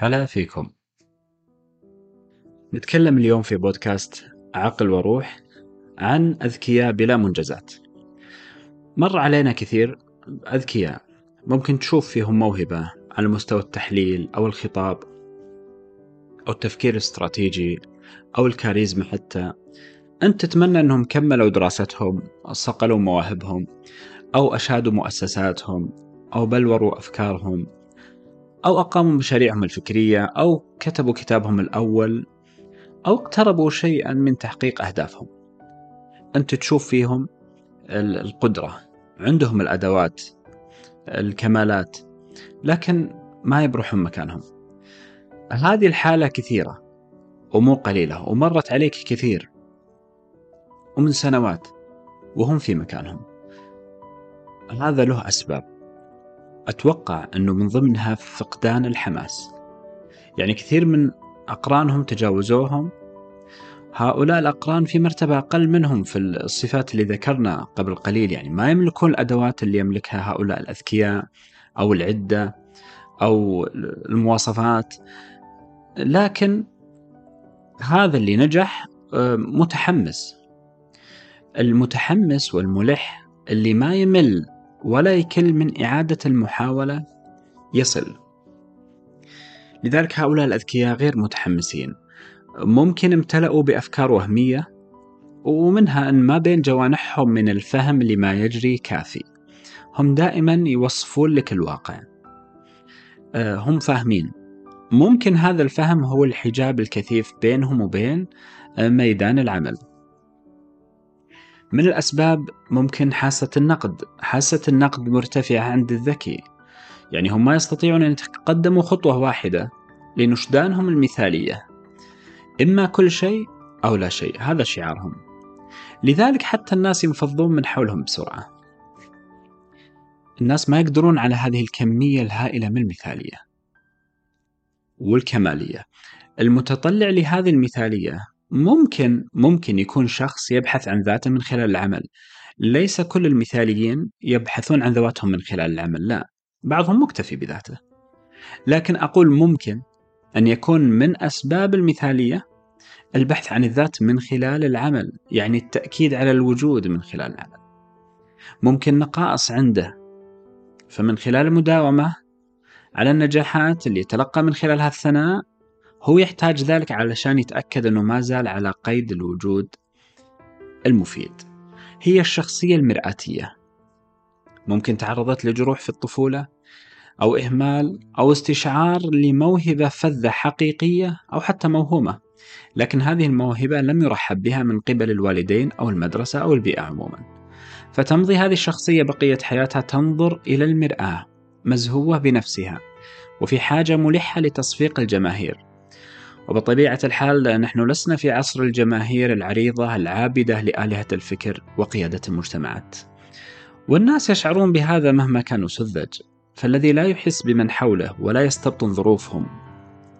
هلا فيكم. نتكلم اليوم في بودكاست عقل وروح عن أذكياء بلا منجزات. مر علينا كثير أذكياء ممكن تشوف فيهم موهبة على مستوى التحليل أو الخطاب أو التفكير الاستراتيجي أو الكاريزما حتى. أنت تتمنى أنهم كملوا دراستهم صقلوا مواهبهم أو أشادوا مؤسساتهم أو بلوروا أفكارهم. أو أقاموا مشاريعهم الفكرية أو كتبوا كتابهم الأول أو اقتربوا شيئا من تحقيق أهدافهم. أنت تشوف فيهم القدرة عندهم الأدوات الكمالات لكن ما يبرحون مكانهم. هذه الحالة كثيرة ومو قليلة ومرت عليك كثير ومن سنوات وهم في مكانهم. هذا له أسباب. أتوقع أنه من ضمنها فقدان الحماس. يعني كثير من أقرانهم تجاوزوهم. هؤلاء الأقران في مرتبة أقل منهم في الصفات اللي ذكرنا قبل قليل. يعني ما يملكون الأدوات اللي يملكها هؤلاء الأذكياء أو العدة أو المواصفات. لكن هذا اللي نجح آه، متحمس. المتحمس والملح اللي ما يمل ولا يكل من إعادة المحاولة يصل. لذلك هؤلاء الأذكياء غير متحمسين. ممكن امتلأوا بأفكار وهمية ومنها أن ما بين جوانحهم من الفهم لما يجري كافي. هم دائما يوصفون لك الواقع. آه، هم فاهمين. ممكن هذا الفهم هو الحجاب الكثيف بينهم وبين آه، ميدان العمل. من الأسباب ممكن حاسة النقد. حاسة النقد مرتفعة عند الذكي. يعني هم ما يستطيعون أن يتقدموا خطوة واحدة لنشدانهم المثالية. إما كل شيء أو لا شيء. هذا شعارهم. لذلك حتى الناس ينفضون من حولهم بسرعة. الناس ما يقدرون على هذه الكمية الهائلة من المثالية والكمالية. المتطلع لهذه المثالية ممكن ممكن يكون شخص يبحث عن ذاته من خلال العمل. ليس كل المثاليين يبحثون عن ذواتهم من خلال العمل لا. بعضهم مكتفي بذاته. لكن أقول ممكن أن يكون من أسباب المثالية البحث عن الذات من خلال العمل يعني التأكيد على الوجود من خلال العمل. ممكن نقائص عنده فمن خلال المداومة على النجاحات اللي يتلقى من خلالها الثناء هو يحتاج ذلك علشان يتأكد أنه ما زال على قيد الوجود المفيد. هي الشخصية المرآتية. ممكن تعرضت لجروح في الطفولة أو إهمال أو استشعار لموهبة فذة حقيقية أو حتى موهومة. لكن هذه الموهبة لم يرحب بها من قبل الوالدين أو المدرسة أو البيئة عموما. فتمضي هذه الشخصية بقية حياتها تنظر إلى المرآة مزهوة بنفسها وفي حاجة ملحة لتصفيق الجماهير. وبطبيعة الحال نحن لسنا في عصر الجماهير العريضة العابدة لآلهة الفكر وقيادة المجتمعات. والناس يشعرون بهذا مهما كانوا سذج، فالذي لا يحس بمن حوله ولا يستبطن ظروفهم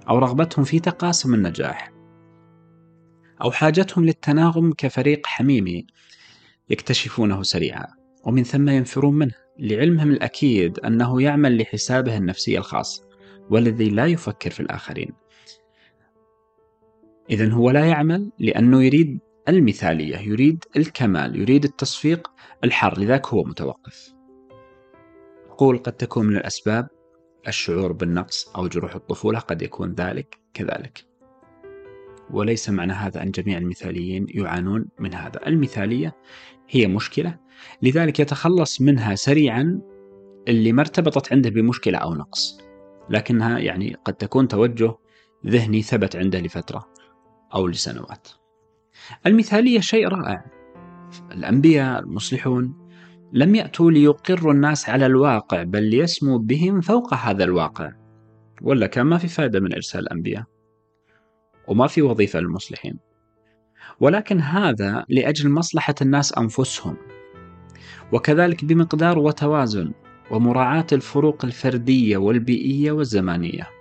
أو رغبتهم في تقاسم النجاح أو حاجتهم للتناغم كفريق حميمي يكتشفونه سريعا ومن ثم ينفرون منه لعلمهم الأكيد أنه يعمل لحسابه النفسي الخاص والذي لا يفكر في الآخرين إذا هو لا يعمل لأنه يريد المثالية يريد الكمال يريد التصفيق الحر لذلك هو متوقف. أقول قد تكون من الأسباب الشعور بالنقص أو جروح الطفولة قد يكون ذلك كذلك. وليس معنى هذا أن جميع المثاليين يعانون من هذا. المثالية هي مشكلة لذلك يتخلص منها سريعا اللي ما ارتبطت عنده بمشكلة أو نقص لكنها يعني قد تكون توجه ذهني ثبت عنده لفترة. أو لسنوات. المثالية شيء رائع. الأنبياء المصلحون لم يأتوا ليقروا الناس على الواقع بل ليسموا بهم فوق هذا الواقع. ولا كان ما في فائدة من إرسال الأنبياء. وما في وظيفة للمصلحين. ولكن هذا لأجل مصلحة الناس أنفسهم. وكذلك بمقدار وتوازن ومراعاة الفروق الفردية والبيئية والزمانية.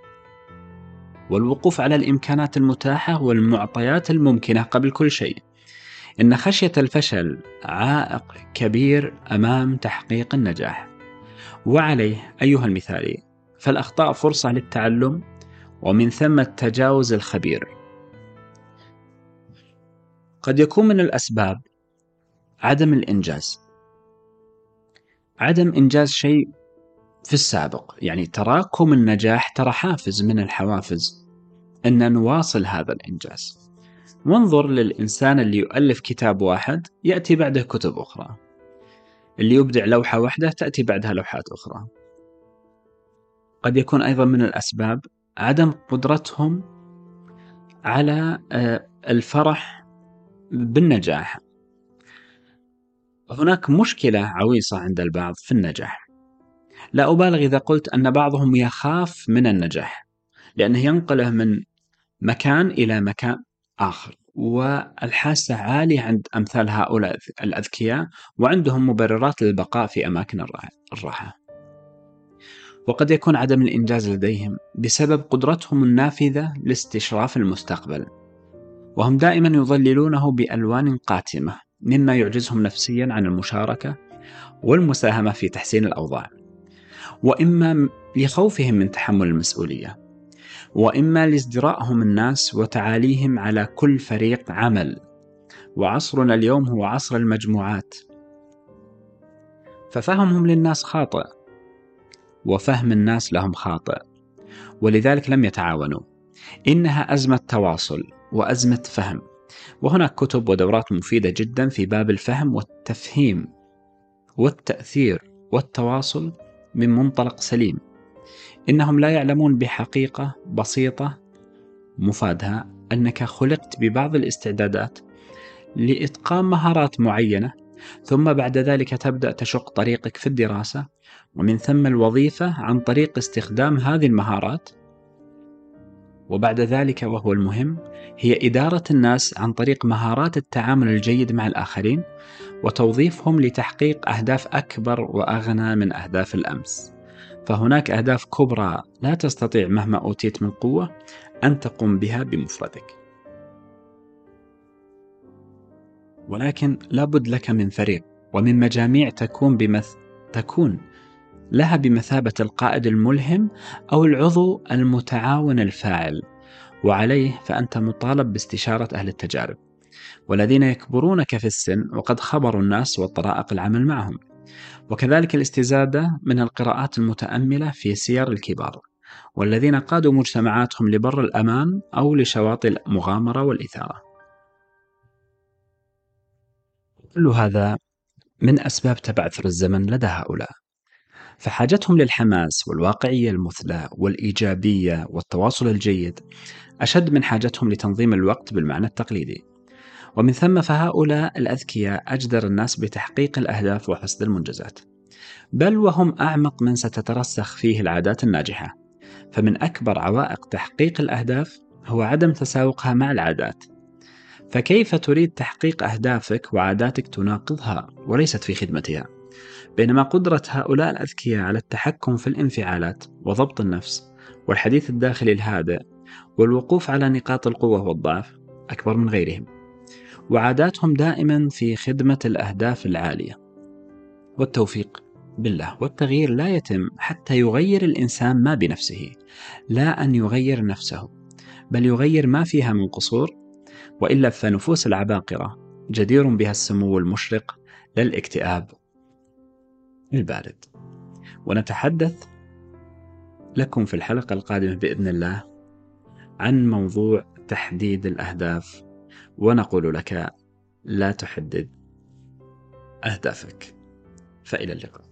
والوقوف على الإمكانات المتاحة والمعطيات الممكنة قبل كل شيء. إن خشية الفشل عائق كبير أمام تحقيق النجاح. وعليه أيها المثالي فالأخطاء فرصة للتعلم ومن ثم التجاوز الخبير. قد يكون من الأسباب عدم الإنجاز. عدم إنجاز شيء في السابق. يعني تراكم النجاح ترى حافز من الحوافز أن نواصل هذا الإنجاز. وانظر للإنسان اللي يؤلف كتاب واحد يأتي بعده كتب أخرى. اللي يبدع لوحة واحدة تأتي بعدها لوحات أخرى. قد يكون أيضا من الأسباب عدم قدرتهم على آه، الفرح بالنجاح. هناك مشكلة عويصة عند البعض في النجاح. لا أبالغ إذا قلت أن بعضهم يخاف من النجاح لأنه ينقله من مكان إلى مكان آخر والحاسة عالية عند أمثال هؤلاء الأذكياء وعندهم مبررات للبقاء في أماكن الراحة. وقد يكون عدم الإنجاز لديهم بسبب قدرتهم النافذة لاستشراف المستقبل وهم دائما يظللونه بألوان قاتمة مما يعجزهم نفسيا عن المشاركة والمساهمة في تحسين الأوضاع. وإما لخوفهم من تحمل المسؤولية وإما لازدرائهم الناس وتعاليهم على كل فريق عمل. وعصرنا اليوم هو عصر المجموعات. ففهمهم للناس خاطئ وفهم الناس لهم خاطئ. ولذلك لم يتعاونوا. إنها أزمة تواصل وأزمة فهم. وهناك كتب ودورات مفيدة جدا في باب الفهم والتفهيم والتأثير والتواصل من منطلق سليم. إنهم لا يعلمون بحقيقة بسيطة مفادها أنك خلقت ببعض الاستعدادات لإتقان مهارات معينة ثم بعد ذلك تبدأ تشق طريقك في الدراسة ومن ثم الوظيفة عن طريق استخدام هذه المهارات وبعد ذلك وهو المهم هي إدارة الناس عن طريق مهارات التعامل الجيد مع الآخرين وتوظيفهم لتحقيق أهداف أكبر وأغنى من أهداف الأمس. فهناك أهداف كبرى لا تستطيع مهما أوتيت من قوة أن تقوم بها بمفردك. ولكن لابد لك من فريق ومن مجاميع تكون بمث تكون لها بمثابة القائد الملهم أو العضو المتعاون الفاعل وعليه فأنت مطالب باستشارة أهل التجارب. والذين يكبرونك في السن وقد خبروا الناس والطرائق العمل معهم. وكذلك الاستزادة من القراءات المتأملة في سير الكبار. والذين قادوا مجتمعاتهم لبر الأمان أو لشواطئ المغامرة والإثارة. كل هذا من أسباب تبعثر الزمن لدى هؤلاء. فحاجتهم للحماس والواقعية المثلى والإيجابية والتواصل الجيد أشد من حاجتهم لتنظيم الوقت بالمعنى التقليدي. ومن ثم فهؤلاء الأذكياء أجدر الناس بتحقيق الأهداف وحصد المنجزات. بل وهم أعمق من ستترسخ فيه العادات الناجحة. فمن أكبر عوائق تحقيق الأهداف هو عدم تساوقها مع العادات. فكيف تريد تحقيق أهدافك وعاداتك تناقضها وليست في خدمتها؟ بينما قدرة هؤلاء الأذكياء على التحكم في الانفعالات وضبط النفس والحديث الداخلي الهادئ والوقوف على نقاط القوة والضعف أكبر من غيرهم وعاداتهم دائما في خدمة الأهداف العالية. والتوفيق بالله والتغيير لا يتم حتى يغير الإنسان ما بنفسه لا أن يغير نفسه بل يغير ما فيها من قصور وإلا فنفوس العباقرة جدير بها السمو المشرق للاكتئاب البارد ونتحدث لكم في الحلقة القادمة بإذن الله عن موضوع تحديد الأهداف ونقول لك لا تحدد أهدافك. فإلى اللقاء.